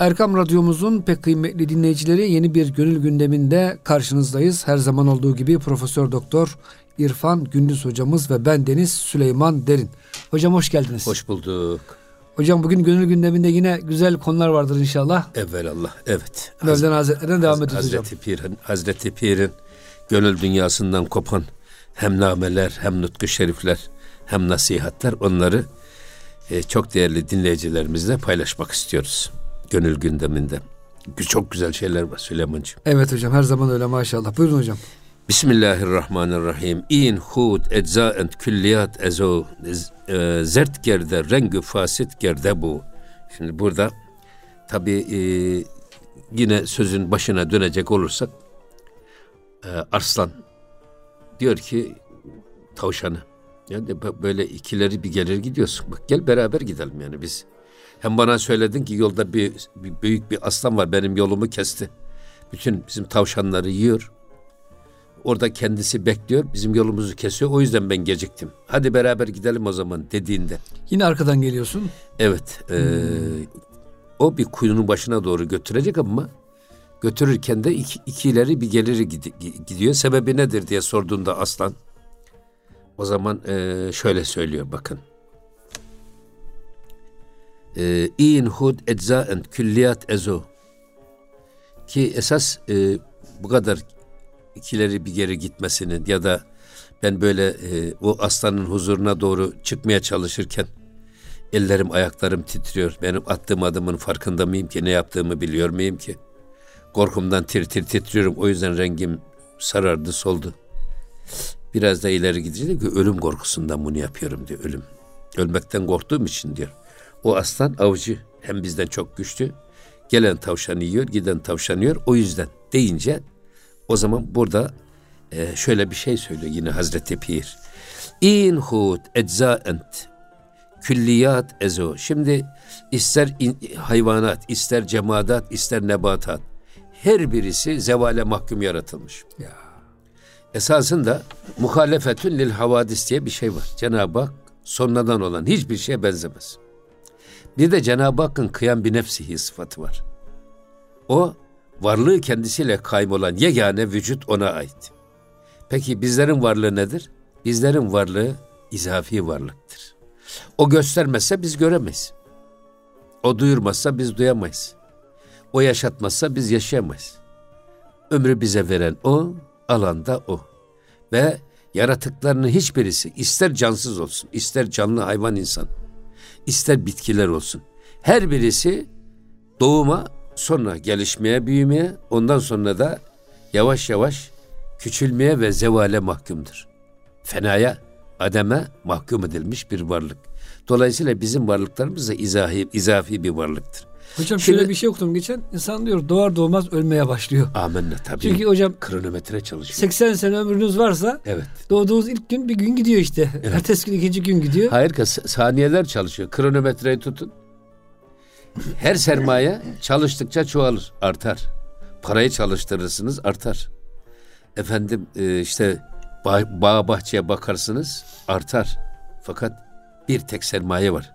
Erkam Radyomuzun pek kıymetli dinleyicileri yeni bir gönül gündeminde karşınızdayız. Her zaman olduğu gibi Profesör Doktor İrfan Gündüz hocamız ve ben Deniz Süleyman Derin. Hocam hoş geldiniz. Hoş bulduk. Hocam bugün gönül gündeminde yine güzel konular vardır inşallah. Allah, evet. Mevlana Hazretleri'ne devam ediyoruz Hazreti hocam. Pir'in, Hazreti Pir'in gönül dünyasından kopan hem nameler hem nutku şerifler hem nasihatler onları e, çok değerli dinleyicilerimizle paylaşmak istiyoruz. Gönül gündeminde. Çok güzel şeyler var Süleyman'cığım. Evet hocam her zaman öyle maşallah. Buyurun hocam. Bismillahirrahmanirrahim. İn hud eczaent külliyat ezo e, zert gerde rengü fasit gerde bu. Şimdi burada tabi e, yine sözün başına dönecek olursak e, Arslan diyor ki tavşanı yani böyle ikileri bir gelir gidiyorsun. Bak gel beraber gidelim yani biz. Hem bana söyledin ki yolda bir, bir büyük bir aslan var benim yolumu kesti. Bütün bizim tavşanları yiyor. Orada kendisi bekliyor, bizim yolumuzu kesiyor. O yüzden ben geciktim. Hadi beraber gidelim o zaman dediğinde. Yine arkadan geliyorsun. Evet. E, hmm. O bir kuyunun başına doğru götürecek ama götürürken de iki, ikileri bir geliri gidiyor. Sebebi nedir diye sorduğunda aslan o zaman e, şöyle söylüyor bakın. E, İn hud eczaen külliyat ezo ki esas e, bu kadar ikileri bir geri gitmesinin ya da ben böyle e, o aslanın huzuruna doğru çıkmaya çalışırken ellerim ayaklarım titriyor. Benim attığım adımın farkında mıyım ki ne yaptığımı biliyor muyum ki? Korkumdan tir tir titriyorum. O yüzden rengim sarardı soldu. Biraz da ileri gidince ki ölüm korkusundan bunu yapıyorum diyor ölüm. Ölmekten korktuğum için diyor. O aslan avcı hem bizden çok güçlü. Gelen tavşanı yiyor, giden tavşanı yiyor. O yüzden deyince o zaman burada e, şöyle bir şey söylüyor yine Hazreti Pir. İn hud eczaent külliyat ezo. Şimdi ister in, hayvanat, ister cemadat, ister nebatat her birisi zevale mahkum yaratılmış. Ya. Esasında muhalefetün lil havadis diye bir şey var. Cenab-ı Hak sonradan olan hiçbir şeye benzemez. Bir de Cenab-ı Hakk'ın kıyam bir nefsihi sıfatı var. O varlığı kendisiyle kaybolan yegane vücut ona ait. Peki bizlerin varlığı nedir? Bizlerin varlığı izafi varlıktır. O göstermezse biz göremeyiz. O duyurmazsa biz duyamayız. O yaşatmazsa biz yaşayamayız. Ömrü bize veren o, alanda o. Ve yaratıklarının hiçbirisi ister cansız olsun, ister canlı hayvan insan, ister bitkiler olsun. Her birisi doğuma, sonra gelişmeye, büyümeye, ondan sonra da yavaş yavaş küçülmeye ve zevale mahkumdur. Fenaya, ademe mahkum edilmiş bir varlık. Dolayısıyla bizim varlıklarımız da izahi, izafi bir varlıktır. Hocam Şimdi, şöyle bir şey okudum geçen. İnsan diyor doğar doğmaz ölmeye başlıyor. Amenna tabii. Çünkü hocam kronometre çalışıyor. 80 sene ömrünüz varsa evet. doğduğunuz ilk gün bir gün gidiyor işte. Evet. Ertesi gün ikinci gün gidiyor. Hayır saniyeler çalışıyor. Kronometreyi tutun. Her sermaye çalıştıkça çoğalır, artar. Parayı çalıştırırsınız, artar. Efendim e, işte bağ, bağ bahçeye bakarsınız, artar. Fakat bir tek sermaye var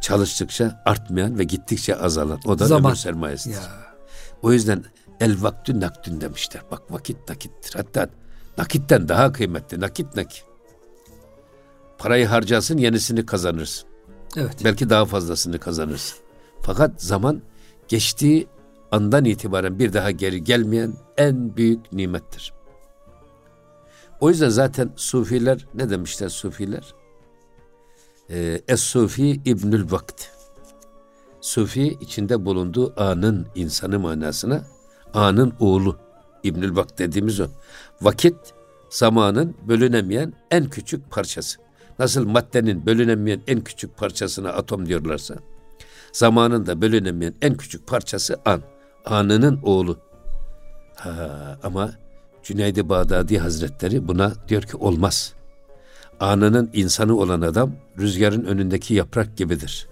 çalıştıkça artmayan ve gittikçe azalan. O da Zaman. ömür sermayesidir. Ya. O yüzden el vaktü nakdün demişler. Bak vakit nakittir. Hatta nakitten daha kıymetli. Nakit nakit. Parayı harcarsın yenisini kazanırsın. Evet. Belki daha fazlasını kazanırsın. Fakat zaman geçtiği andan itibaren bir daha geri gelmeyen en büyük nimettir. O yüzden zaten sufiler ne demişler sufiler? E, Es-Sufi İbnül Vakt. Sufi içinde bulunduğu anın insanı manasına anın oğlu İbnül Vakt dediğimiz o. Vakit zamanın bölünemeyen en küçük parçası. Nasıl maddenin bölünemeyen en küçük parçasına atom diyorlarsa zamanın da bölünemeyen en küçük parçası an. Anının oğlu. Ha, ama Cüneydi Bağdadi Hazretleri buna diyor ki olmaz anının insanı olan adam rüzgarın önündeki yaprak gibidir.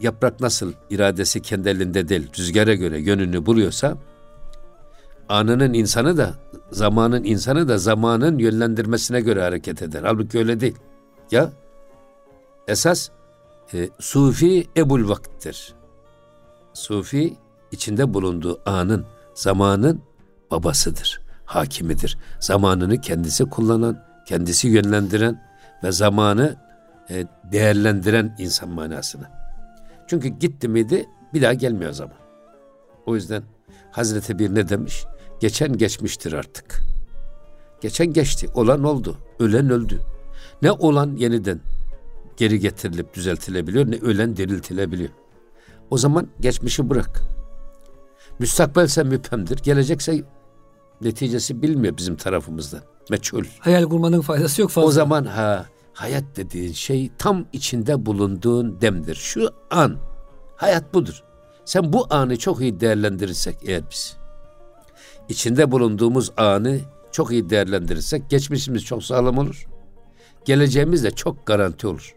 Yaprak nasıl iradesi kendi elinde değil, rüzgara göre yönünü buluyorsa anının insanı da zamanın insanı da zamanın yönlendirmesine göre hareket eder. Halbuki öyle değil. Ya esas e, sufi ebul vakttir. Sufi içinde bulunduğu anın, zamanın babasıdır, hakimidir. Zamanını kendisi kullanan, kendisi yönlendiren ve zamanı e, değerlendiren insan manasına. Çünkü gitti miydi bir daha gelmiyor zaman. O yüzden Hazreti Bir ne demiş? Geçen geçmiştir artık. Geçen geçti. Olan oldu. Ölen öldü. Ne olan yeniden geri getirilip düzeltilebiliyor ne ölen diriltilebiliyor. O zaman geçmişi bırak. Müstakbelse müphemdir. Gelecekse neticesi bilmiyor bizim tarafımızdan. Meçhul. Hayal kurmanın faydası yok fazla. O zaman ha hayat dediğin şey tam içinde bulunduğun demdir. Şu an hayat budur. Sen bu anı çok iyi değerlendirirsek eğer biz içinde bulunduğumuz anı çok iyi değerlendirirsek geçmişimiz çok sağlam olur. Geleceğimiz de çok garanti olur.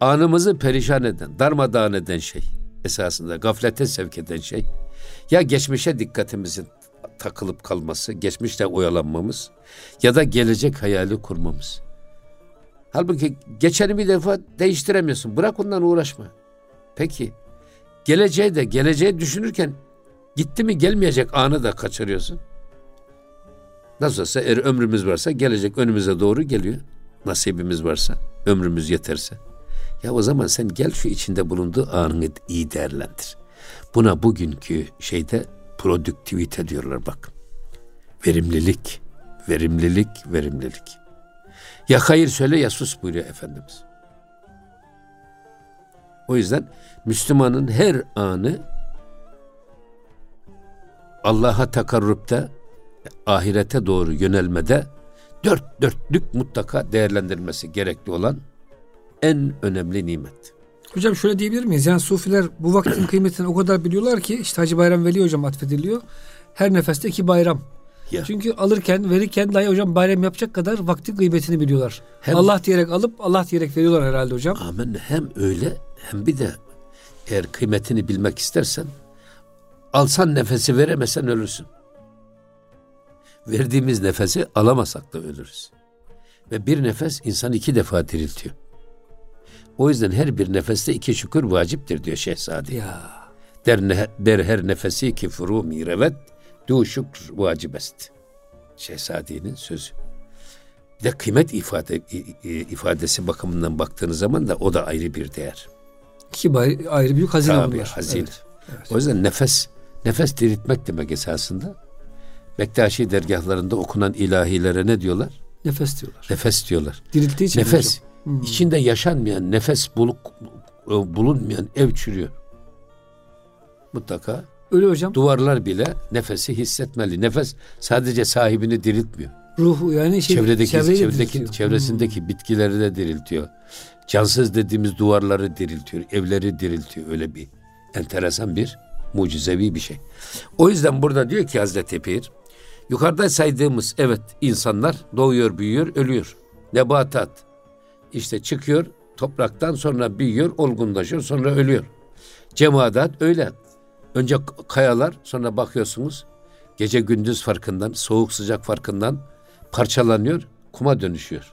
Anımızı perişan eden, darmadağın eden şey esasında gaflete sevk eden şey ya geçmişe dikkatimizin takılıp kalması, geçmişte oyalanmamız ya da gelecek hayali kurmamız. Halbuki geçeni bir defa değiştiremiyorsun. Bırak ondan uğraşma. Peki geleceği de geleceği düşünürken gitti mi gelmeyecek anı da kaçırıyorsun. Nasıl olsa eğer ömrümüz varsa gelecek önümüze doğru geliyor. Nasibimiz varsa, ömrümüz yeterse. Ya o zaman sen gel şu içinde bulunduğu anını iyi değerlendir. Buna bugünkü şeyde produktivite diyorlar bak. Verimlilik, verimlilik, verimlilik. Ya hayır söyle ya sus buyuruyor Efendimiz. O yüzden Müslümanın her anı Allah'a takarrupta, ahirete doğru yönelmede dört dörtlük mutlaka değerlendirilmesi gerekli olan en önemli nimet. Hocam şöyle diyebilir miyiz? Yani sufiler bu vaktin kıymetini o kadar biliyorlar ki işte Hacı Bayram Veli hocam atfediliyor. Her nefeste iki bayram. Ya. Çünkü alırken verirken dahi hocam bayram yapacak kadar vaktin kıymetini biliyorlar. Hem, Allah diyerek alıp Allah diyerek veriyorlar herhalde hocam. Amin. Hem öyle hem bir de eğer kıymetini bilmek istersen alsan nefesi veremesen ölürsün. Verdiğimiz nefesi alamasak da ölürüz. Ve bir nefes insan iki defa diriltiyor. O yüzden her bir nefeste iki şükür vaciptir diyor Şehzade. Ya. Der, ne, der her nefesi ki furu mirevet du şükür vacibest. Şehzade'nin sözü. Bir de kıymet ifade, ifadesi bakımından baktığınız zaman da o da ayrı bir değer. İki ayrı büyük hazine Tabii, bunlar. hazine. Evet, evet. O yüzden nefes, nefes diriltmek demek esasında. Bektaşi dergahlarında okunan ilahilere ne diyorlar? Nefes diyorlar. Nefes diyorlar. Dirilttiği için. Nefes. Hocam. Hmm. İçinde yaşanmayan, nefes buluk, e, bulunmayan ev çürüyor. Mutlaka. Öyle hocam. Duvarlar bile nefesi hissetmeli. Nefes sadece sahibini diriltmiyor. Ruhu yani şey, çevredeki, çevredeki çevresindeki hmm. bitkileri de diriltiyor. Cansız dediğimiz duvarları diriltiyor, evleri diriltiyor. Öyle bir enteresan bir mucizevi bir şey. O yüzden burada diyor ki Hazreti Pir, yukarıda saydığımız evet insanlar doğuyor, büyüyor, ölüyor. Nebatat, işte çıkıyor topraktan sonra büyüyor, olgunlaşıyor, sonra ölüyor. Cemaat öyle. Önce kayalar, sonra bakıyorsunuz gece gündüz farkından, soğuk sıcak farkından parçalanıyor, kuma dönüşüyor.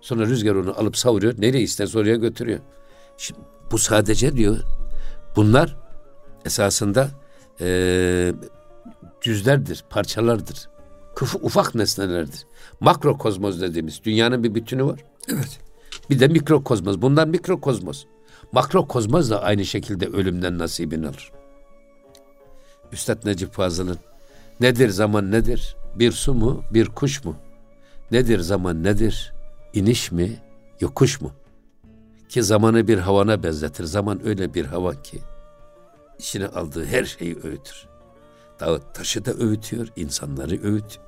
Sonra rüzgar onu alıp savuruyor, nereye isterse oraya götürüyor. Şimdi bu sadece diyor, bunlar esasında e, cüzlerdir, parçalardır. Kıfı, ufak nesnelerdir. Makrokozmoz dediğimiz dünyanın bir bütünü var. Evet. Bir de mikrokozmos. Bunlar mikrokozmos. Makrokozmos da aynı şekilde ölümden nasibini alır. Üstad Necip Fazıl'ın nedir zaman nedir? Bir su mu, bir kuş mu? Nedir zaman nedir? İniş mi, yokuş mu? Ki zamanı bir havana benzetir. Zaman öyle bir hava ki içine aldığı her şeyi öğütür. Dağı taşı da öğütüyor, insanları öğüt.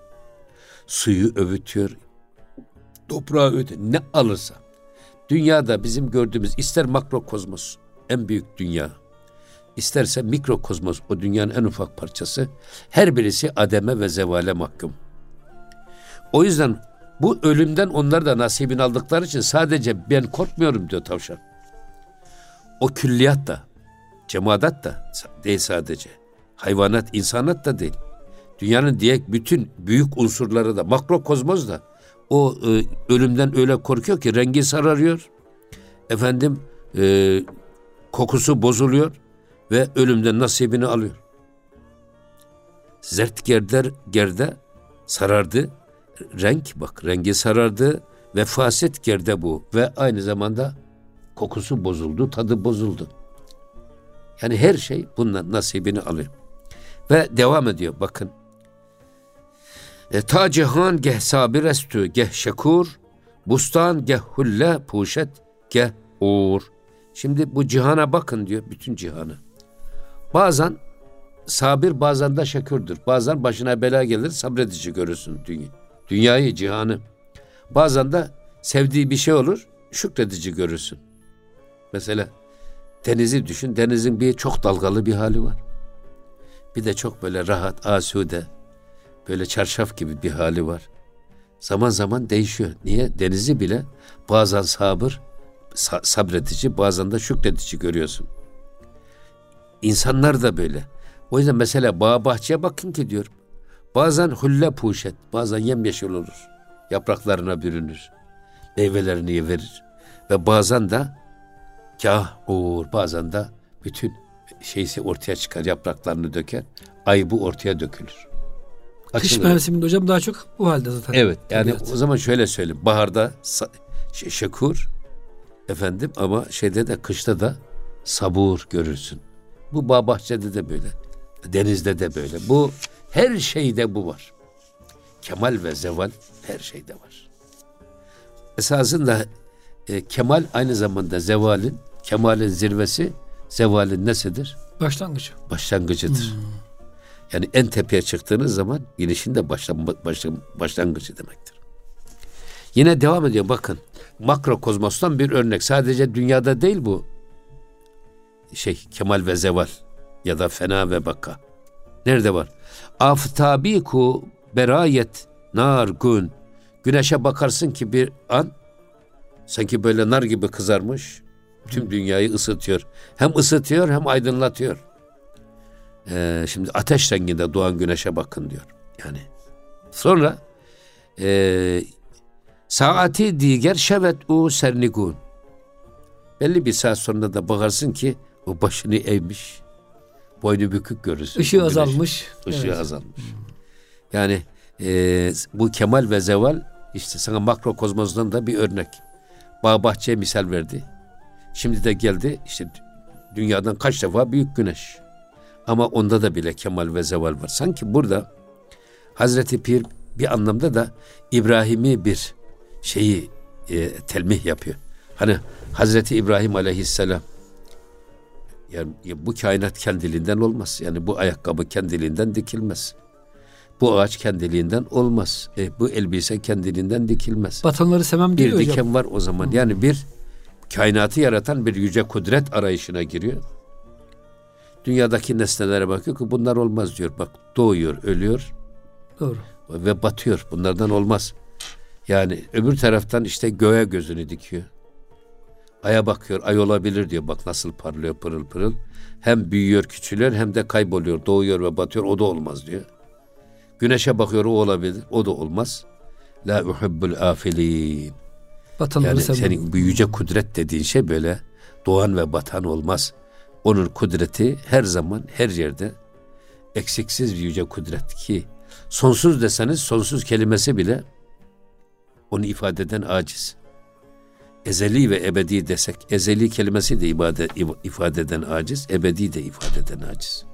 Suyu öğütüyor, toprağı öde ne alırsa. Dünyada bizim gördüğümüz ister makrokozmos en büyük dünya isterse mikrokozmos o dünyanın en ufak parçası her birisi ademe ve zevale mahkum. O yüzden bu ölümden onlar da nasibini aldıkları için sadece ben korkmuyorum diyor tavşan. O külliyat da, cemaat da değil sadece. Hayvanat, insanat da değil. Dünyanın diğer bütün büyük unsurları da, makrokozmos da o e, ölümden öyle korkuyor ki rengi sararıyor. Efendim e, kokusu bozuluyor. ve ölümden nasibini alıyor. Zert gerder, gerde sarardı. Renk bak rengi sarardı ve faset gerde bu ve aynı zamanda kokusu bozuldu, tadı bozuldu. Yani her şey bundan nasibini alıyor. Ve devam ediyor bakın. E, ta cihan geh sabir estü geh şekur, bustan geh hulle puşet geh uğur. Şimdi bu cihana bakın diyor, bütün cihanı. Bazen sabir bazen de şekürdür. Bazen başına bela gelir sabredici görürsün dünya. Dünyayı, cihanı. Bazen de sevdiği bir şey olur, şükredici görürsün. Mesela denizi düşün. Denizin bir çok dalgalı bir hali var. Bir de çok böyle rahat, asude, böyle çarşaf gibi bir hali var. Zaman zaman değişiyor. Niye? Denizi bile bazen sabır, sabredici, bazen de şükredici görüyorsun. İnsanlar da böyle. O yüzden mesela bağ bahçeye bakın ki diyor. Bazen hulle puşet, bazen yemyeşil olur. Yapraklarına bürünür. Meyvelerini verir. Ve bazen de kah uğur, bazen de bütün şeysi ortaya çıkar, yapraklarını döker. Ay bu ortaya dökülür. Açılır. Kış mevsiminde hocam daha çok bu halde zaten. Evet yani evet. o zaman şöyle söyleyeyim. Baharda şekur efendim ama şeyde de kışta da sabur görürsün. Bu bağ bahçede de böyle. Denizde de böyle. Bu her şeyde bu var. Kemal ve zeval her şeyde var. Esasında e, kemal aynı zamanda zevalin, kemalin zirvesi zevalin nesidir? Başlangıcı. Başlangıcıdır. Hmm. Yani en tepeye çıktığınız zaman inişin de başlan, başlan, başlangıcı demektir. Yine devam ediyor bakın. Makrokozmostan bir örnek. Sadece dünyada değil bu. Şey kemal ve zeval ya da fena ve baka. Nerede var? Aftabiku berayet nar gün. Güneşe bakarsın ki bir an sanki böyle nar gibi kızarmış. Tüm dünyayı ısıtıyor. Hem ısıtıyor hem aydınlatıyor. Ee, şimdi ateş renginde doğan güneşe bakın diyor. Yani sonra e, saati diğer şevet u sernigun. Belli bir saat sonra da bakarsın ki o başını eğmiş. Boynu bükük görürsün. Işığı azalmış. Işığı evet. azalmış. Yani e, bu kemal ve zeval işte sana makro kozmozdan da bir örnek. Bağ bahçeye misal verdi. Şimdi de geldi işte dünyadan kaç defa büyük güneş. Ama onda da bile kemal ve zeval var. Sanki burada Hazreti Pir bir anlamda da İbrahim'i bir şeyi e, telmih yapıyor. Hani Hazreti İbrahim aleyhisselam yani bu kainat kendiliğinden olmaz. Yani bu ayakkabı kendiliğinden dikilmez. Bu ağaç kendiliğinden olmaz. E, bu elbise kendiliğinden dikilmez. Batanları sevmem diyor Bir hocam. diken var o zaman. Yani bir kainatı yaratan bir yüce kudret arayışına giriyor. Dünyadaki nesnelere bakıyor ki bunlar olmaz diyor. Bak doğuyor, ölüyor. Doğru. Ve batıyor. Bunlardan olmaz. Yani öbür taraftan işte göğe gözünü dikiyor. Aya bakıyor, ay olabilir diyor. Bak nasıl parlıyor pırıl pırıl. Hem büyüyor, küçülüyor hem de kayboluyor, doğuyor ve batıyor. O da olmaz diyor. Güneşe bakıyor, o olabilir. O da olmaz. La uhibbul afilin. Batanları yani senin büyüce kudret dediğin şey böyle doğan ve batan olmaz. Onun kudreti her zaman her yerde eksiksiz bir yüce kudret ki sonsuz deseniz sonsuz kelimesi bile onu ifade eden aciz. Ezeli ve ebedi desek, ezeli kelimesi de ibade, ifade eden aciz, ebedi de ifade eden aciz.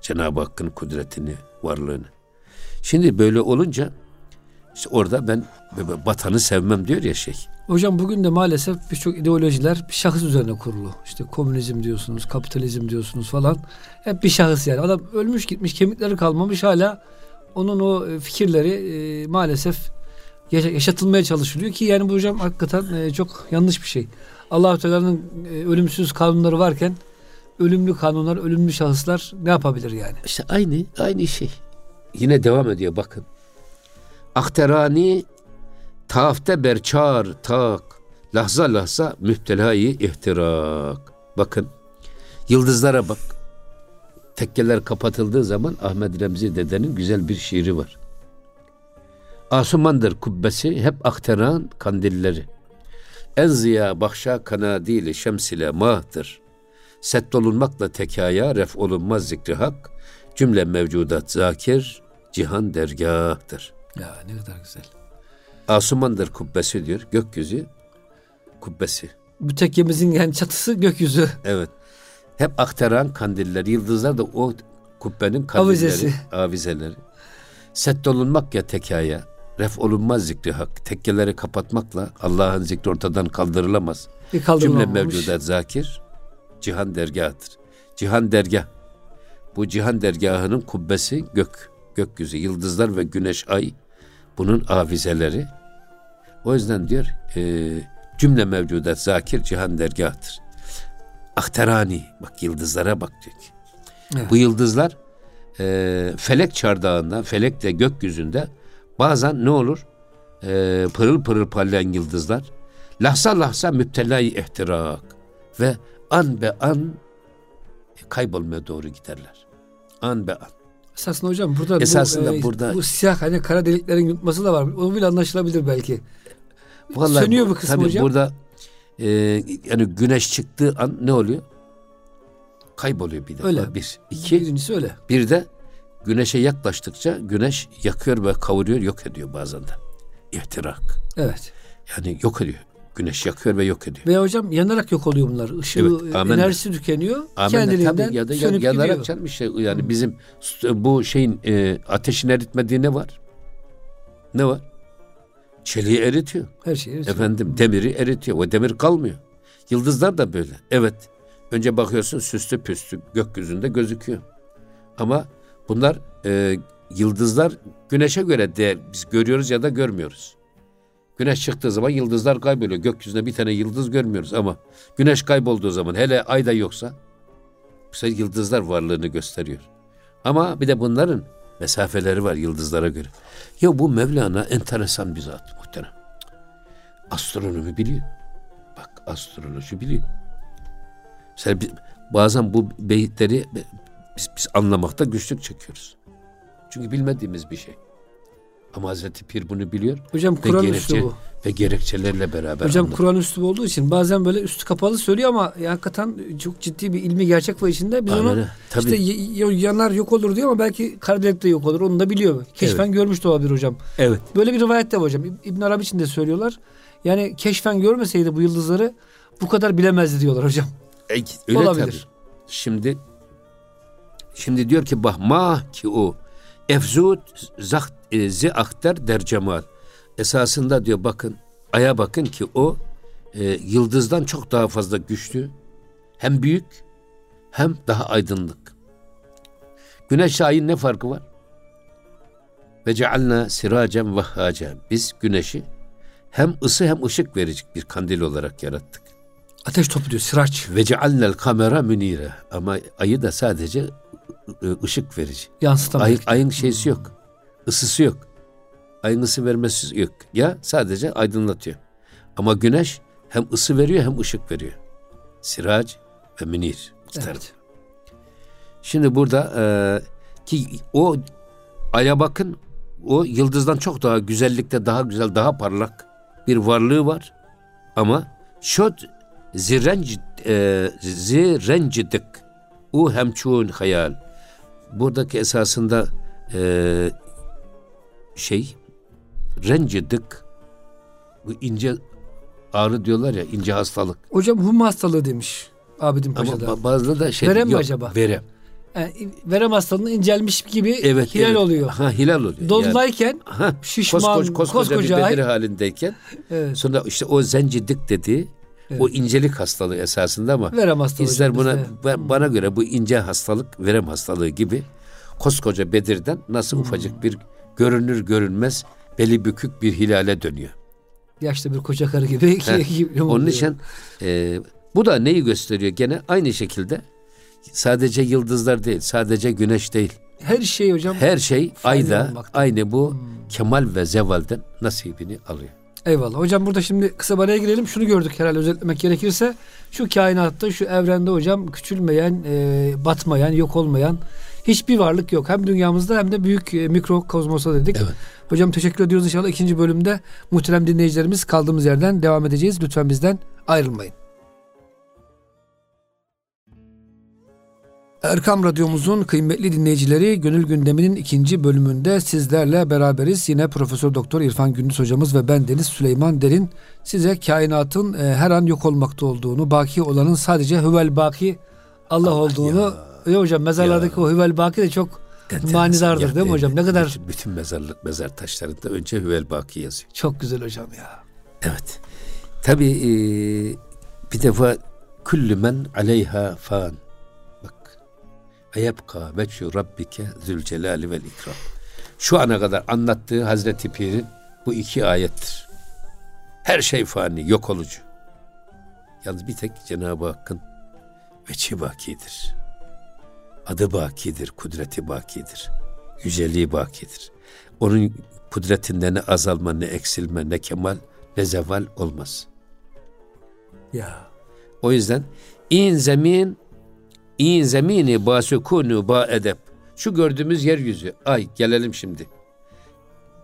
Cenab-ı Hakk'ın kudretini, varlığını. Şimdi böyle olunca işte orada ben vatanı sevmem diyor ya şey. Hocam bugün de maalesef birçok ideolojiler bir şahıs üzerine kurulu. İşte komünizm diyorsunuz, kapitalizm diyorsunuz falan. Hep bir şahıs yani. Adam ölmüş gitmiş, kemikleri kalmamış hala onun o e, fikirleri e, maalesef yaşatılmaya çalışılıyor ki yani bu hocam hakikaten e, çok yanlış bir şey. Allah Teala'nın e, ölümsüz kanunları varken ölümlü kanunlar, ölümlü şahıslar ne yapabilir yani? İşte aynı aynı şey. Yine devam ediyor bakın. Akterani tafte berçar tak lahza lahza müptelayı ihtirak. Bakın yıldızlara bak. Tekkeler kapatıldığı zaman Ahmet Remzi dedenin güzel bir şiiri var. Asumandır kubbesi hep akteran kandilleri. En ziya bahşa kanadili şems ile mahtır. Set olunmakla tekaya ref olunmaz zikri hak. Cümle mevcudat zakir, cihan dergahtır. Ya ne kadar güzel. Asumandır kubbesi diyor. Gökyüzü kubbesi. Bu tekkemizin yani çatısı gökyüzü. Evet. Hep aktaran kandiller, yıldızlar da o kubbenin kandilleri, Avizesi. avizeleri. Set olunmak ya tekaya, ref olunmaz zikri hak. Tekkeleri kapatmakla Allah'ın zikri ortadan kaldırılamaz. Bir Cümle mevcudat zakir, cihan dergahtır. Cihan dergah. Bu cihan dergahının kubbesi gök, gökyüzü, yıldızlar ve güneş, ay bunun avizeleri. O yüzden diyor e, cümle mevcudat zakir cihan dergahtır. Akterani bak yıldızlara bak diyor ki. Evet. Bu yıldızlar e, felek çardağında, felekle gökyüzünde bazen ne olur? E, pırıl pırıl parlayan yıldızlar lahza lahza müptelayı ihtirak ve an be an kaybolmaya doğru giderler. An be an. Esasında hocam burada Esasında bu, e, burada- bu siyah hani kara deliklerin yutması da var. O bile anlaşılabilir belki. Vallahi Sönüyor bu kısmı tabii hocam. Burada e, yani güneş çıktığı an ne oluyor? Kayboluyor bir defa. Öyle. Bir. İki. Birincisi öyle. Bir de güneşe yaklaştıkça güneş yakıyor ve kavuruyor, yok ediyor bazen de. İhtirak. Evet. Yani yok ediyor. Güneş yakıyor ve yok ediyor. Veya hocam yanarak yok oluyor bunlar. Işığı, Evet, e, amenna. enerjisi tükeniyor. Amenna kendiliğinden tabii ya da sönüp yanarak gidiyor. canım işte yani bizim s- bu şeyin e, ateşin eritmediği ne var? Ne var? Çeliği eritiyor. Her şey. eritiyor. Efendim demiri eritiyor. O demir kalmıyor. Yıldızlar da böyle. Evet. Önce bakıyorsun süslü püslü gökyüzünde gözüküyor. Ama bunlar e, yıldızlar güneşe göre de biz görüyoruz ya da görmüyoruz. Güneş çıktığı zaman yıldızlar kayboluyor. Gökyüzünde bir tane yıldız görmüyoruz ama güneş kaybolduğu zaman hele ay da yoksa bu sefer yıldızlar varlığını gösteriyor. Ama bir de bunların mesafeleri var yıldızlara göre. Ya bu Mevlana enteresan bir zat muhterem. Astronomi biliyor. Bak astroloji biliyor. Mesela bazen bu beyitleri biz, biz anlamakta güçlük çekiyoruz. Çünkü bilmediğimiz bir şey. Ama Hazreti Pir bunu biliyor Hocam Kur'an gerekçe, üslubu. ve gerekçelerle beraber Hocam anlatıyor. Kur'an üslubu olduğu için bazen böyle üstü kapalı söylüyor ama ya hakikaten çok ciddi bir ilmi gerçek var içinde. Biz onu Aynen, tabii. işte yanar yok olur diyor ama belki kara delik de yok olur. Onu da biliyor. Keşfen görmüş de olabilir hocam. Evet. Böyle bir rivayet de var hocam. İb- İbn Arabi için de söylüyorlar. Yani keşfen görmeseydi bu yıldızları bu kadar bilemezdi diyorlar hocam. E, öyle Olabilir. tabii. Şimdi şimdi diyor ki bah ma ki o efzut zaht e, zi akter der cemal. Esasında diyor bakın aya bakın ki o e, yıldızdan çok daha fazla güçlü. Hem büyük hem daha aydınlık. Güneş ayın ne farkı var? Ve cealna siracen vehhacen. Biz güneşi hem ısı hem ışık verici bir kandil olarak yarattık. Ateş topu diyor sıraç. Ve cealnel kamera münire. Ama ayı da sadece ışık verici. Yansıtan. Ay, ayın şeysi yok. Isısı yok. Ayın ısı vermesi yok. Ya sadece aydınlatıyor. Ama güneş hem ısı veriyor hem ışık veriyor. Sirac ve münir. Evet. Şimdi burada e, ki o aya bakın o yıldızdan çok daha güzellikte daha güzel daha parlak bir varlığı var. Ama şöt zirenc e, zirencidik u hemçun hayal. Buradaki esasında e, şey rencidik bu ince ağrı diyorlar ya ince hastalık. Hocam hum hastalığı demiş Abidin Ama Paşa'da. ba- bazıları da şey Verem yok, acaba? Verem. Yani verem hastalığının incelmiş gibi Evet, hilal evet. oluyor. Ha hilal oluyor. Yani- Dolunayken Ha, şişman, koskoca, koskoca, koskoca bir bedeni halindeyken evet, sonra işte o zencidik dediği Evet. o incelik hastalığı esasında ama verem hastalığı. bizler buna bizde. ben- bana göre bu ince hastalık verem hastalığı gibi koskoca Bedir'den nasıl Hmm. ufacık bir görünür görünmez beli bükük bir hilale dönüyor. Yaşlı bir koca karı gibi. Gibi Onun için e, bu da neyi gösteriyor? Gene aynı şekilde sadece yıldızlar değil, sadece güneş değil. her şey hocam. Her şey ayda olmakta. aynı bu kemal ve zevalden nasibini alıyor. Eyvallah. Hocam burada şimdi kısa araya girelim. Şunu gördük herhalde özetlemek gerekirse. Şu kainatta, şu evrende hocam küçülmeyen, e, batmayan, yok olmayan hiçbir varlık yok. Hem dünyamızda hem de büyük e, mikro kozmosa dedik. Evet. Hocam teşekkür ediyoruz inşallah. ikinci bölümde muhterem dinleyicilerimiz kaldığımız yerden devam edeceğiz. Lütfen bizden ayrılmayın. Erkam Radyomuzun kıymetli dinleyicileri Gönül Gündemi'nin ikinci bölümünde sizlerle beraberiz. Yine Profesör Doktor İrfan Gündüz hocamız ve ben Deniz Süleyman Derin size kainatın e, her an yok olmakta olduğunu, baki olanın sadece hüvel baki Allah, Allah olduğunu ya. Ya hocam mezarlardaki ya. o hüvel baki de çok Enteresan. manidardır yani, değil mi hocam? Ne kadar bütün, bütün mezarlık mezar taşlarında önce hüvel baki yazıyor. Çok güzel hocam ya. Evet. Tabii e, bir defa küllü men aleyha fan ve yebka veçhu rabbike zülcelali vel ikram. Şu ana kadar anlattığı Hazreti Pir'in bu iki ayettir. Her şey fani, yok olucu. Yalnız bir tek Cenab-ı Hakk'ın veçi bakidir. Adı bakidir, kudreti bakidir. Yüceliği bakidir. Onun kudretinde ne azalma, ne eksilme, ne kemal, ne zeval olmaz. Ya. O yüzden in zemin İn zemini basukunu ba edep. Şu gördüğümüz yeryüzü. Ay gelelim şimdi.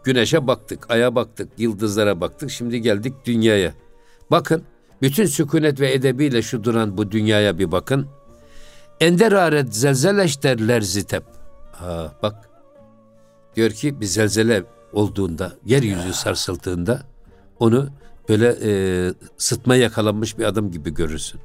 Güneşe baktık, aya baktık, yıldızlara baktık. Şimdi geldik dünyaya. Bakın bütün sükunet ve edebiyle şu duran bu dünyaya bir bakın. Ender aret zelzeleş derler zitep. Ha bak. Diyor ki bir zelzele olduğunda, yeryüzü sarsıldığında onu böyle e, sıtma yakalanmış bir adam gibi görürsün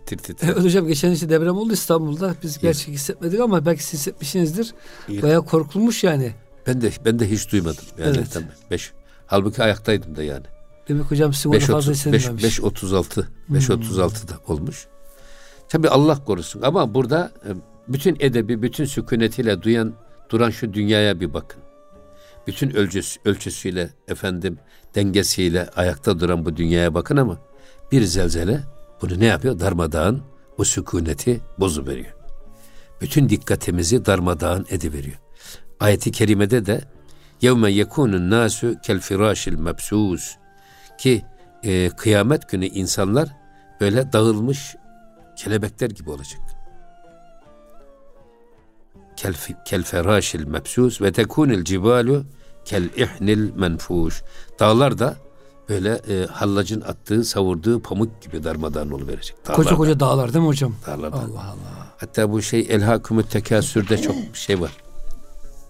tir tir tir. Evet hocam geçen işte deprem oldu İstanbul'da. Biz gerçek hissetmedik ama belki siz hissetmişsinizdir. Bayağı korkulmuş yani. Ben de ben de hiç duymadım. Yani evet. Tabii. Beş, halbuki ayaktaydım da yani. Demek hocam onu fazla hissedilmemiş. 5.36 5.36'da hmm. olmuş. Tabi Allah korusun ama burada e, bütün edebi, bütün sükunetiyle duyan, duran şu dünyaya bir bakın. Bütün ölçüsü, ölçüsüyle, efendim dengesiyle ayakta duran bu dünyaya bakın ama bir zelzele bunu ne yapıyor? Darmadağın o sükuneti bozu veriyor. Bütün dikkatimizi darmadağın ediveriyor. Ayeti kerimede de yevme yekunun nasu kel firashil mebsus ki e, kıyamet günü insanlar böyle dağılmış kelebekler gibi olacak. Kel, ferashil mebsus ve tekunil cibalu kel ihnil menfuş. Dağlar da böyle e, hallacın attığı, savurduğu pamuk gibi darmadağın verecek. Dağlardan. Koca koca dağlar değil mi hocam? Dağlardan. Allah Allah. Hatta bu şey elhakumut tekasürde çok şey var.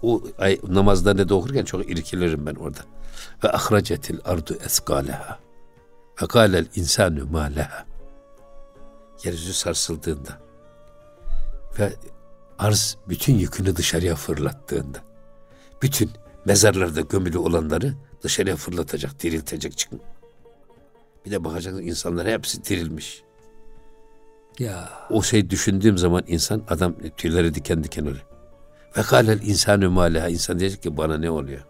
O ay, namazda ne de okurken çok irkilirim ben orada. Ve ahracetil ardu eskaleha. Ve kâlel insanu ma leha. Yeryüzü sarsıldığında ve arz bütün yükünü dışarıya fırlattığında bütün mezarlarda gömülü olanları dışarıya fırlatacak, diriltecek çıkın. Bir de bakacak insanlar hepsi dirilmiş. Ya. O şey düşündüğüm zaman insan adam tüyleri diken diken oluyor. Ve kâlel insanü mâleha. insan diyecek ki bana ne oluyor?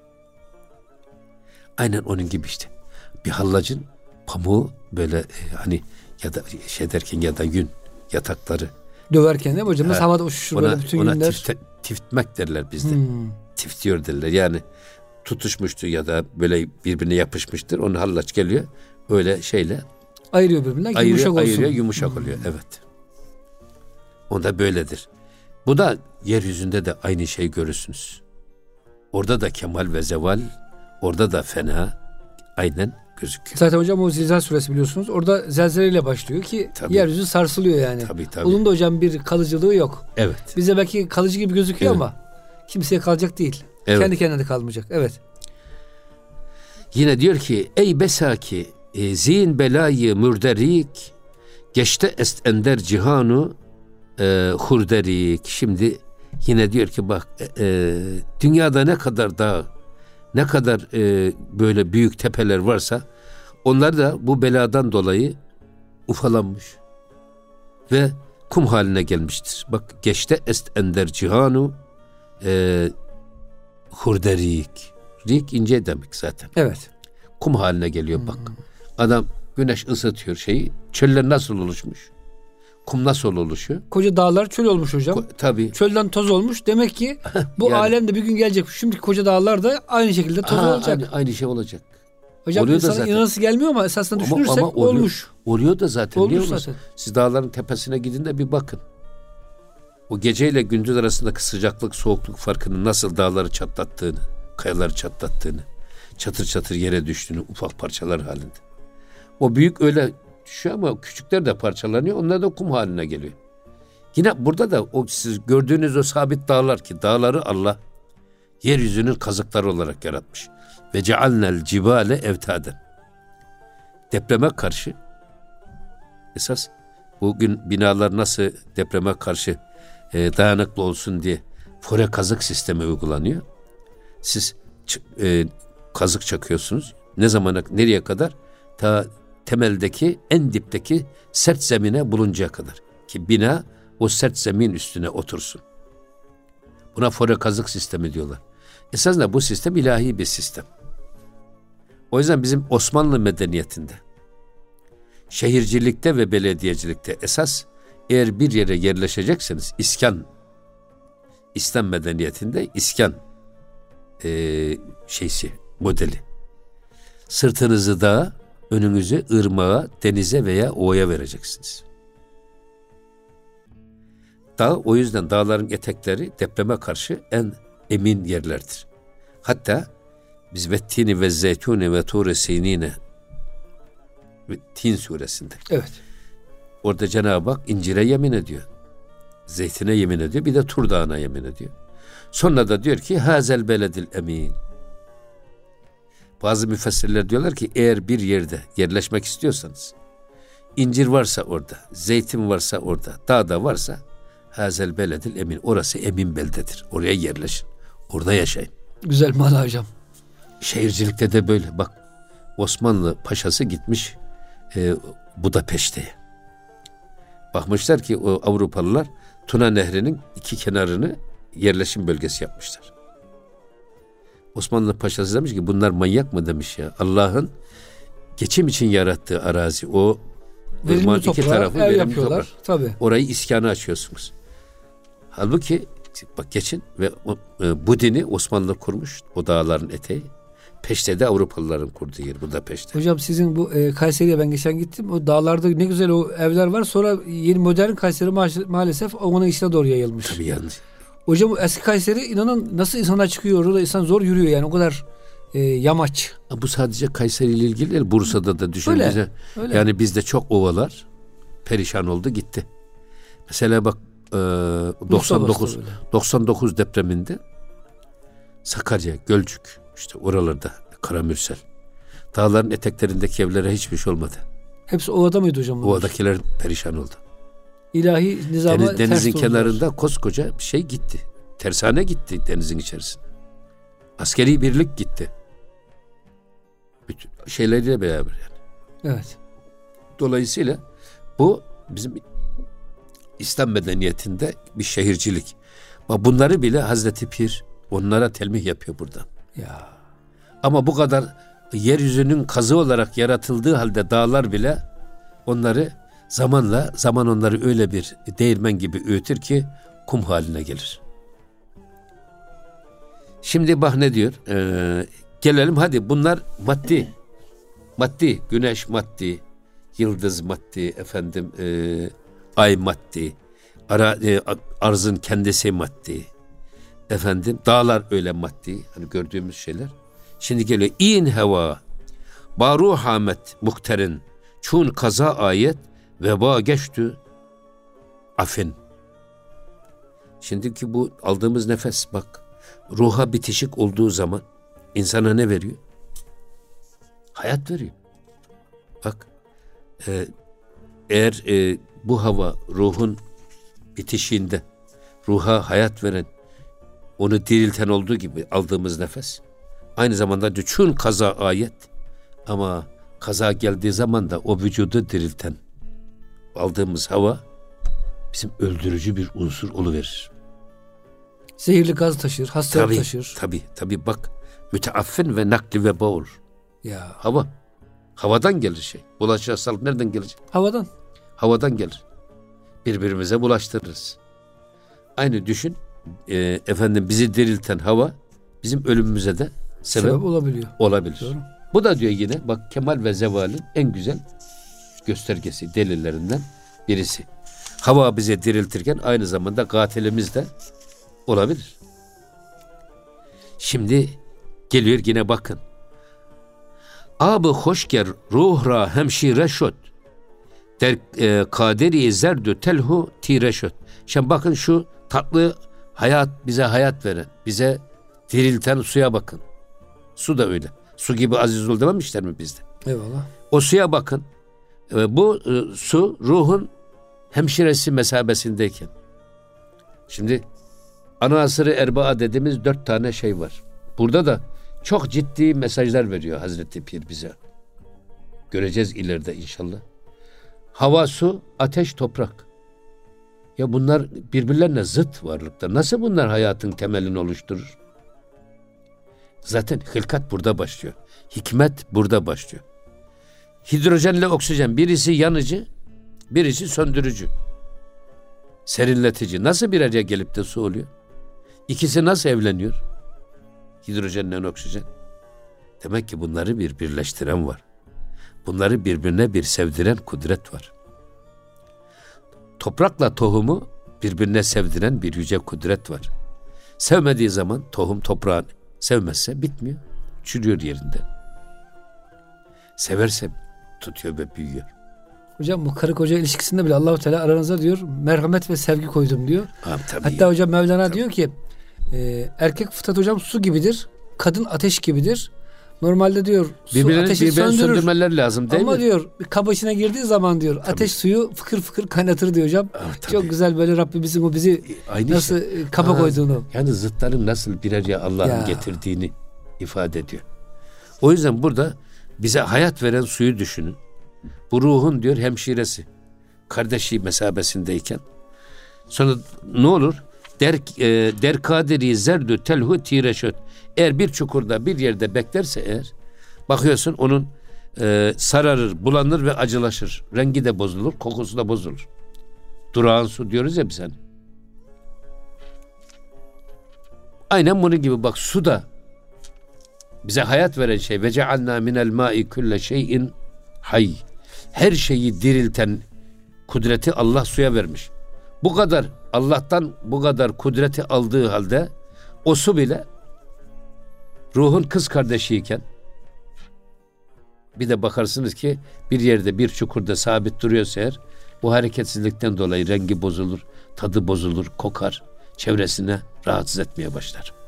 Aynen onun gibi işte. Bir hallacın pamuğu böyle e, hani ya da şey derken ya da yün yatakları. Döverken değil mi hocam? Ha, havada uçuşur ona, böyle bütün ona günler. Tifte, tiftmek derler bizde. Hmm. Tiftiyor derler. Yani tutuşmuştur ya da böyle birbirine yapışmıştır. Onun hallaç geliyor. Öyle şeyle ayırıyor birbirinden ayırıyor, yumuşak olsun. Ayırıyor, yumuşak hmm. oluyor. Evet. Onda böyledir. Bu da yeryüzünde de aynı şey görürsünüz. Orada da kemal ve zeval, orada da fena aynen gözüküyor. Zaten hocam o Zilzal suresi biliyorsunuz. Orada zelzeleyle başlıyor ki tabii. yeryüzü sarsılıyor yani. Tabii tabii. Onun da hocam bir kalıcılığı yok. Evet. Bize belki kalıcı gibi gözüküyor evet. ama kimseye kalacak değil. Evet. Kendi kendine kalmayacak. Evet. Yine diyor ki ey besaki e, zin belayı mürderik geçte est ender cihanu e, hurderik. Şimdi yine diyor ki bak e, e, dünyada ne kadar dağ ne kadar e, böyle büyük tepeler varsa onlar da bu beladan dolayı ufalanmış ve kum haline gelmiştir. Bak geçte est ender cihanu e, hurderik. Rik ince demek zaten. Evet. Kum haline geliyor bak. Hmm. Adam güneş ısıtıyor şeyi. Çöller nasıl oluşmuş? Kum nasıl oluşuyor? Koca dağlar çöl olmuş hocam. Ko- tabii. Çölden toz olmuş. Demek ki bu yani, alemde bir gün gelecek. Şimdiki koca dağlar da aynı şekilde toz ha, olacak. Aynı, aynı şey olacak. Hocam oluyor insana inanası gelmiyor ama esasında ama, düşünürsek ama oluyor, olmuş. Oluyor da zaten. Olmuş zaten. Siz dağların tepesine gidin de bir bakın. O geceyle gündüz arasındaki sıcaklık soğukluk farkını nasıl dağları çatlattığını, kayaları çatlattığını, çatır çatır yere düştüğünü ufak parçalar halinde. O büyük öyle düşüyor ama küçükler de parçalanıyor. Onlar da kum haline geliyor. Yine burada da o siz gördüğünüz o sabit dağlar ki dağları Allah yeryüzünün kazıkları olarak yaratmış. Ve cealnel cibale evtaden. Depreme karşı esas bugün binalar nasıl depreme karşı e, dayanıklı olsun diye fore kazık sistemi uygulanıyor. Siz e, kazık çakıyorsunuz. Ne zamana nereye kadar? Ta temeldeki en dipteki sert zemine buluncaya kadar. Ki bina o sert zemin üstüne otursun. Buna fore kazık sistemi diyorlar. Esasında bu sistem ilahi bir sistem. O yüzden bizim Osmanlı medeniyetinde şehircilikte ve belediyecilikte esas eğer bir yere yerleşecekseniz iskan İslam medeniyetinde iskan e, şeysi modeli. Sırtınızı dağa, önünüzü ırmağa, denize veya ovaya vereceksiniz. Dağ o yüzden dağların etekleri depreme karşı en emin yerlerdir. Hatta biz vettini ve zeytuni ve ture sinine Tin suresinde. Evet. Orada Cenab-ı Hak incire yemin ediyor. Zeytine yemin ediyor. Bir de Tur Dağı'na yemin ediyor. Sonra da diyor ki hazel beledil emin. Bazı müfessirler diyorlar ki eğer bir yerde yerleşmek istiyorsanız incir varsa orada, zeytin varsa orada, dağda varsa hazel beledil emin. Orası emin beldedir. Oraya yerleşin. Orada yaşayın. Güzel mana hocam. Şehircilikte de böyle. Bak Osmanlı paşası gitmiş e, Budapeşte'ye. Bakmışlar ki o Avrupalılar Tuna Nehri'nin iki kenarını yerleşim bölgesi yapmışlar. Osmanlı paşası demiş ki bunlar manyak mı demiş ya. Allah'ın geçim için yarattığı arazi o verimli iki tarafı ev yapıyorlar. Tabii. Orayı iskanı açıyorsunuz. Halbuki bak geçin ve e, bu dini Osmanlı kurmuş o dağların eteği. Peşte'de Avrupalıların kurduğu yer burada Peşte. Hocam sizin bu e, Kayseri'ye ben geçen gittim. O dağlarda ne güzel o evler var. Sonra yeni modern Kayseri ma- maalesef onun içine doğru yayılmış. Tabii yalnız. Hocam bu eski Kayseri inanın nasıl insana çıkıyor orada insan zor yürüyor yani o kadar e, yamaç. Bu sadece Kayseri ile ilgili değil. Bursa'da da düşün öyle, bize. Öyle. Yani bizde çok ovalar perişan oldu gitti. Mesela bak e, 99 99 depreminde Sakarya, Gölcük işte oralarda Karamürsel. Dağların eteklerindeki evlere hiçbir şey olmadı. Hepsi ovada mıydı hocam? Bunlar? Ovadakiler perişan oldu. İlahi nizama Deniz, Denizin ters kenarında koskoca bir şey gitti. Tersane gitti denizin içerisinde. Askeri birlik gitti. Bütün şeyleriyle beraber yani. Evet. Dolayısıyla bu bizim İslam medeniyetinde bir şehircilik. Bunları bile Hazreti Pir onlara telmih yapıyor burada. Ya. Ama bu kadar yeryüzünün kazı olarak yaratıldığı halde dağlar bile onları zamanla zaman onları öyle bir değirmen gibi öğütür ki kum haline gelir. Şimdi bak ne diyor? Ee, gelelim hadi bunlar maddi. Maddi, güneş maddi, yıldız maddi, efendim e, ay maddi, ara, e, arzın kendisi maddi, efendim dağlar öyle maddi hani gördüğümüz şeyler. Şimdi geliyor in heva baru hamet muhterin çun kaza ayet veba geçtü afin. Şimdiki bu aldığımız nefes bak ruha bitişik olduğu zaman insana ne veriyor? Hayat veriyor. Bak e, eğer e, bu hava ruhun bitişiğinde ruha hayat veren onu dirilten olduğu gibi aldığımız nefes. Aynı zamanda düşün kaza ayet ama kaza geldiği zaman da o vücudu dirilten aldığımız hava bizim öldürücü bir unsur oluverir. Zehirli gaz taşır, hastalık tabii, taşır. Tabi tabi bak müteaffin ve nakli ve olur. Ya. Hava. Havadan gelir şey. Bulaşıcı hastalık nereden gelecek? Havadan. Havadan gelir. Birbirimize bulaştırırız. Aynı düşün e, efendim bizi dirilten hava bizim ölümümüze de sebep, sebep olabiliyor. Olabilir. Doğru. Bu da diyor yine bak kemal ve zevalin en güzel göstergesi, delillerinden birisi. Hava bize diriltirken aynı zamanda katilimiz de olabilir. Şimdi geliyor yine bakın. Abı hoşger ruhra hemşire şot. Der e, kaderi zerdü telhu tire şot. Şimdi bakın şu tatlı hayat bize hayat veren, bize dirilten suya bakın. Su da öyle. Su gibi aziz ol dememişler mi bizde? Eyvallah. O suya bakın. E, bu e, su ruhun hemşiresi mesabesindeyken. Şimdi ana asırı erbaa dediğimiz dört tane şey var. Burada da çok ciddi mesajlar veriyor Hazreti Pir bize. Göreceğiz ileride inşallah. Hava, su, ateş, toprak. Ya bunlar birbirlerine zıt varlıklar. Nasıl bunlar hayatın temelini oluşturur? Zaten hılkat burada başlıyor. Hikmet burada başlıyor. Hidrojenle oksijen birisi yanıcı, birisi söndürücü. Serinletici. Nasıl bir araya gelip de su oluyor? İkisi nasıl evleniyor? Hidrojenle oksijen. Demek ki bunları bir birleştiren var. Bunları birbirine bir sevdiren kudret var. Toprakla tohumu birbirine sevdiren bir yüce kudret var. Sevmediği zaman tohum toprağın sevmezse bitmiyor. Çürüyor yerinde. Severse tutuyor ve büyüyor. Hocam bu karı koca ilişkisinde bile Allahu Teala aranıza diyor merhamet ve sevgi koydum diyor. Ha, tabii Hatta ya. hocam Mevlana Tabii. diyor ki e, erkek fıtrat hocam su gibidir. Kadın ateş gibidir. Normalde diyor su Birbirlerini, ateşi birbirini söndürür. söndürmeler lazım değil Ama mi? diyor bir içine girdiği zaman diyor ateş suyu fıkır fıkır kaynatır diyor hocam. Tabii. Çok güzel böyle Rabbimizin o bizi Aynı nasıl şey. e, kaba Ha, koyduğunu. Yani zıtların nasıl bir araya Allah'ın Ya. getirdiğini ifade ediyor. O yüzden burada bize hayat veren suyu düşünün. Bu ruhun diyor hemşiresi. Kardeşi mesabesindeyken. Sonra ne olur? Der, e, der kadiri zerdü telhu tireşöt. Eğer bir çukurda bir yerde beklerse eğer bakıyorsun onun e, sararır, bulanır ve acılaşır. Rengi de bozulur, kokusu da bozulur. Durağan su diyoruz ya biz hani. Aynen bunun gibi bak su da bize hayat veren şey ve cealna minel ma'i kulle şeyin hay. Her şeyi dirilten kudreti Allah suya vermiş. Bu kadar Allah'tan bu kadar kudreti aldığı halde o su bile ruhun kız kardeşiyken bir de bakarsınız ki bir yerde bir çukurda sabit duruyorsa eğer bu hareketsizlikten dolayı rengi bozulur, tadı bozulur, kokar, çevresine rahatsız etmeye başlar.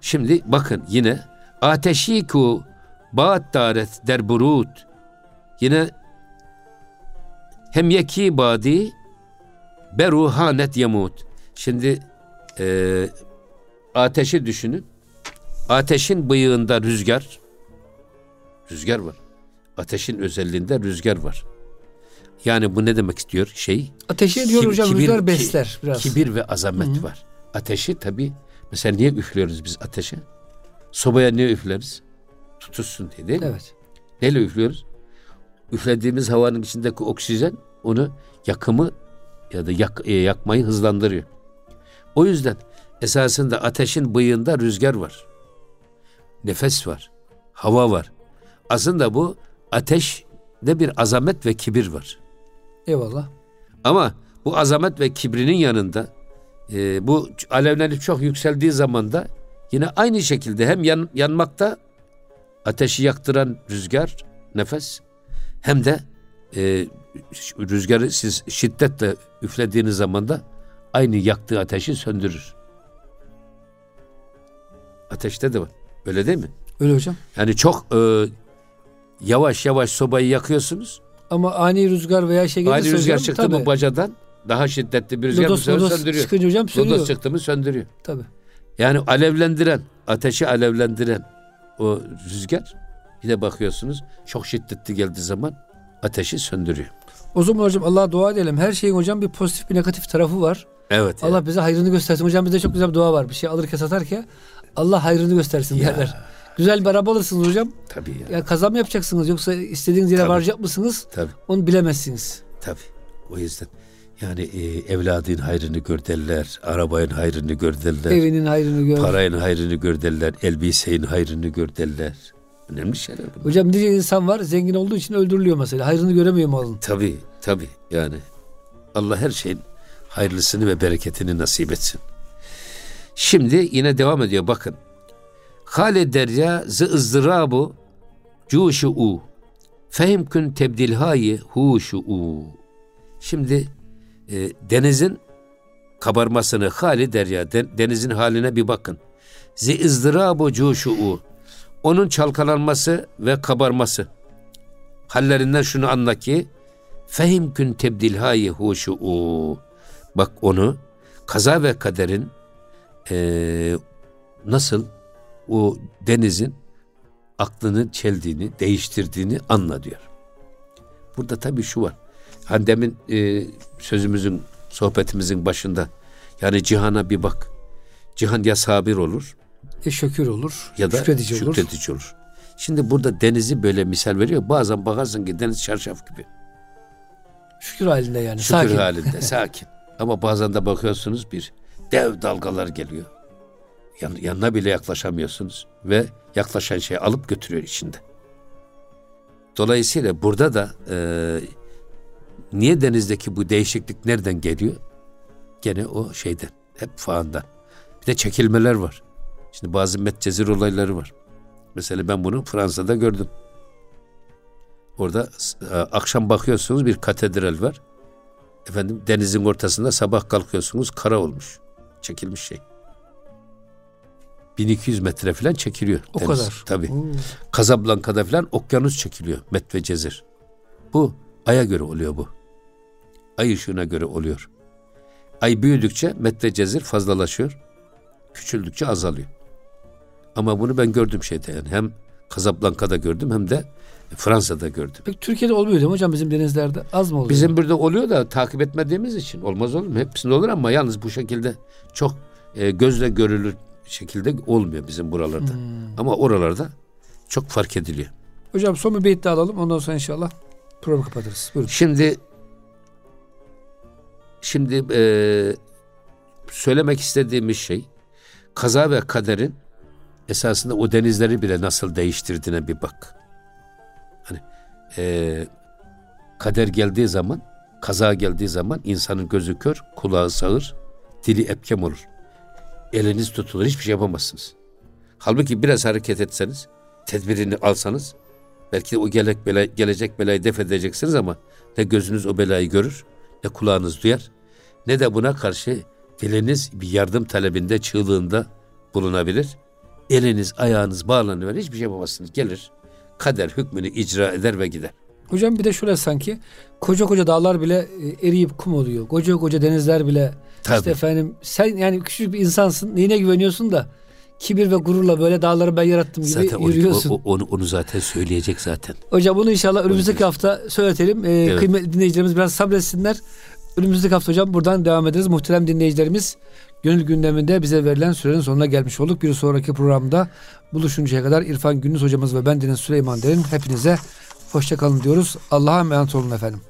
Şimdi bakın yine ateşiku baat daret derburut yine hem yeki badi beruhanet yamut. Şimdi e, ateşi düşünün. Ateşin bıyığında rüzgar, rüzgar var. Ateşin özelliğinde rüzgar var. Yani bu ne demek istiyor şey? Ateşe diyor Kib- hocam kibir- rüzgar besler biraz. Kibir ve azamet var. Ateşi tabi mesela niye üflüyoruz biz ateşe? Sobaya niye üfleriz? Tutuşsun diye değil mi? Evet. Neyle üflüyoruz? Üflediğimiz havanın içindeki oksijen onu yakımı ya da yak, e, yakmayı hızlandırıyor. O yüzden esasında ateşin bıyığında rüzgar var. Nefes var. Hava var. Aslında bu ateşde bir azamet ve kibir var. Eyvallah. Ama bu azamet ve kibrinin yanında e, bu alevlenip çok yükseldiği zaman da yine aynı şekilde hem yan, yanmakta ateşi yaktıran rüzgar, nefes hem de e, rüzgarı siz şiddetle üflediğiniz zaman da aynı yaktığı ateşi söndürür. Ateşte de var. Öyle değil mi? Öyle hocam. Yani çok e, yavaş yavaş sobayı yakıyorsunuz. Ama ani rüzgar veya şey gelirse Aynı rüzgar hocam, çıktı tabii. mı bacadan daha şiddetli bir rüzgar bu Lodos, sefer lodos söndürüyor. çıkınca hocam söylüyor. Lodos çıktı mı söndürüyor. Tabii. Yani alevlendiren, ateşi alevlendiren o rüzgar de bakıyorsunuz çok şiddetli geldiği zaman ateşi söndürüyor. O zaman hocam Allah'a dua edelim. Her şeyin hocam bir pozitif bir negatif tarafı var. Evet. Allah bize hayrını göstersin. Hocam bizde çok güzel bir dua var. Bir şey alırken satarken Allah hayrını göstersin Ya. derler. Güzel bir araba alırsınız hocam. Tabii ya. Ya kaza mı yapacaksınız yoksa istediğiniz yere Tabii. varacak mısınız? Tabii. Onu bilemezsiniz. Tabii. O yüzden yani e, evladın hayrını gör derler, arabanın hayrını gör derler, Evinin hayrını gör. parayın hayrını gör derler, elbisenin hayrını gör derler. Önemli şeyler bunlar. Hocam nice insan var zengin olduğu için öldürülüyor mesela. Hayrını göremiyor malın. Tabii, tabii. Yani Allah her şeyin hayırlısını ve bereketini nasip etsin. Şimdi yine devam ediyor bakın. Hale derya zı ızdırâbu cuşu u. Fehim kün tebdilhayi huşu u. Şimdi e, denizin kabarmasını hali derya den, denizin haline bir bakın. Zi ızdırâbu cuşu'u onun çalkalanması ve kabarması hallerinden şunu anla ki fehim kün tebdilhayi huşu'u bak onu kaza ve kaderin e, nasıl o denizin aklını çeldiğini, değiştirdiğini anla diyor. Burada tabii şu var. Hani demin e, sözümüzün, sohbetimizin başında yani cihana bir bak. Cihan ya sabir olur. Ya şükür olur. Ya da şükredici, şükredici olur. olur. Şimdi burada denizi böyle misal veriyor. Bazen bakarsın ki deniz çarşaf gibi. Şükür halinde yani. Şükür sakin. halinde, sakin. Ama bazen de bakıyorsunuz bir dev dalgalar geliyor. Yan, yanına bile yaklaşamıyorsunuz ve yaklaşan şeyi alıp götürüyor içinde. Dolayısıyla burada da e, niye denizdeki bu değişiklik nereden geliyor? Gene o şeyden, hep faandan. Bir de çekilmeler var. Şimdi bazı Medcezir olayları var. Mesela ben bunu Fransa'da gördüm. Orada e, akşam bakıyorsunuz bir katedral var. Efendim denizin ortasında sabah kalkıyorsunuz kara olmuş. Çekilmiş şey. 1200 metre falan çekiliyor. O deniz. kadar. Tabii. Oo. Kazablanka'da falan okyanus çekiliyor. Met ve Cezir. Bu aya göre oluyor bu. Ay ışığına göre oluyor. Ay büyüdükçe Met ve Cezir fazlalaşıyor. Küçüldükçe azalıyor. Ama bunu ben gördüm şeyde yani. Hem Kazablanka'da gördüm hem de Fransa'da gördüm. Peki Türkiye'de olmuyor değil mi hocam bizim denizlerde? Az mı oluyor? Bizim burada oluyor da takip etmediğimiz için olmaz olur mu? Hepsinde olur ama yalnız bu şekilde çok e, gözle görülür şekilde olmuyor bizim buralarda. Ama oralarda çok fark ediliyor. Hocam son bir beyit daha alalım. Ondan sonra inşallah programı kapatırız. Buyurun. Şimdi şimdi e, söylemek istediğimiz şey kaza ve kaderin esasında o denizleri bile nasıl değiştirdiğine bir bak. Hani e, kader geldiği zaman, kaza geldiği zaman insanın gözü kör, kulağı sağır, dili epkem olur. Eliniz tutulur, hiçbir şey yapamazsınız. Halbuki biraz hareket etseniz, tedbirini alsanız, belki de o gelek bela, gelecek belayı def edeceksiniz ama ne gözünüz o belayı görür, ne kulağınız duyar, ne de buna karşı diliniz bir yardım talebinde, çığlığında bulunabilir. Eliniz, ayağınız bağlanır, hiçbir şey yapamazsınız. Gelir, kader hükmünü icra eder ve gider. Hocam bir de şöyle sanki koca koca dağlar bile e, eriyip kum oluyor. Koca koca denizler bile Tabii. işte efendim sen yani küçük bir insansın. Neyine güveniyorsun da kibir ve gururla böyle dağları ben yarattım gibi Zaten onu, yürüyorsun. o- onu, onu zaten söyleyecek zaten. Hocam bunu inşallah önümüzdeki hafta söyletelim. Ee, Evet. Kıymetli dinleyicilerimiz biraz sabretsinler. Önümüzdeki hafta hocam buradan devam ederiz. Muhterem dinleyicilerimiz gönül gündeminde bize verilen sürenin sonuna gelmiş olduk. Bir sonraki programda buluşuncaya kadar İrfan Gündüz hocamız ve ben Deniz Süleyman Derin hepinize hoşçakalın diyoruz. Allah'a emanet olun efendim.